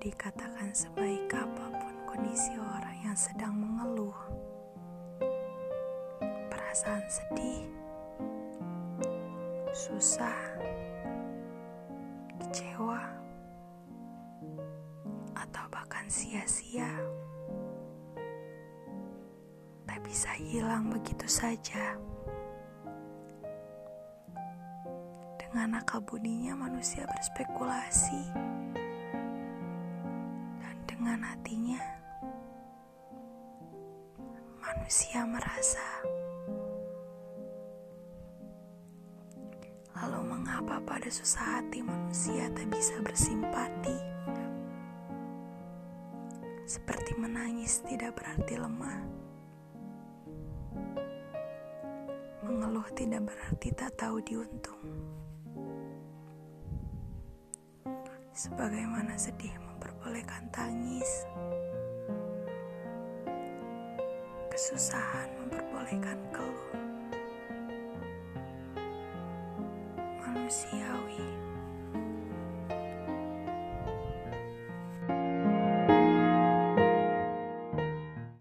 dikatakan sebaik apa pun kondisi orang yang sedang mengeluh, perasaan sedih, susah, kecewa, atau bahkan sia-sia, tak bisa hilang begitu saja. Dengan akal budinya manusia berspekulasi hatinya. Manusia merasa Lalu mengapa pada susah hati manusia tak bisa bersimpati? Seperti menangis tidak berarti lemah. Mengeluh tidak berarti tak tahu diuntung sebagaimana sedih memperbolehkan tangis, kesusahan memperbolehkan keluh. Manusiawi.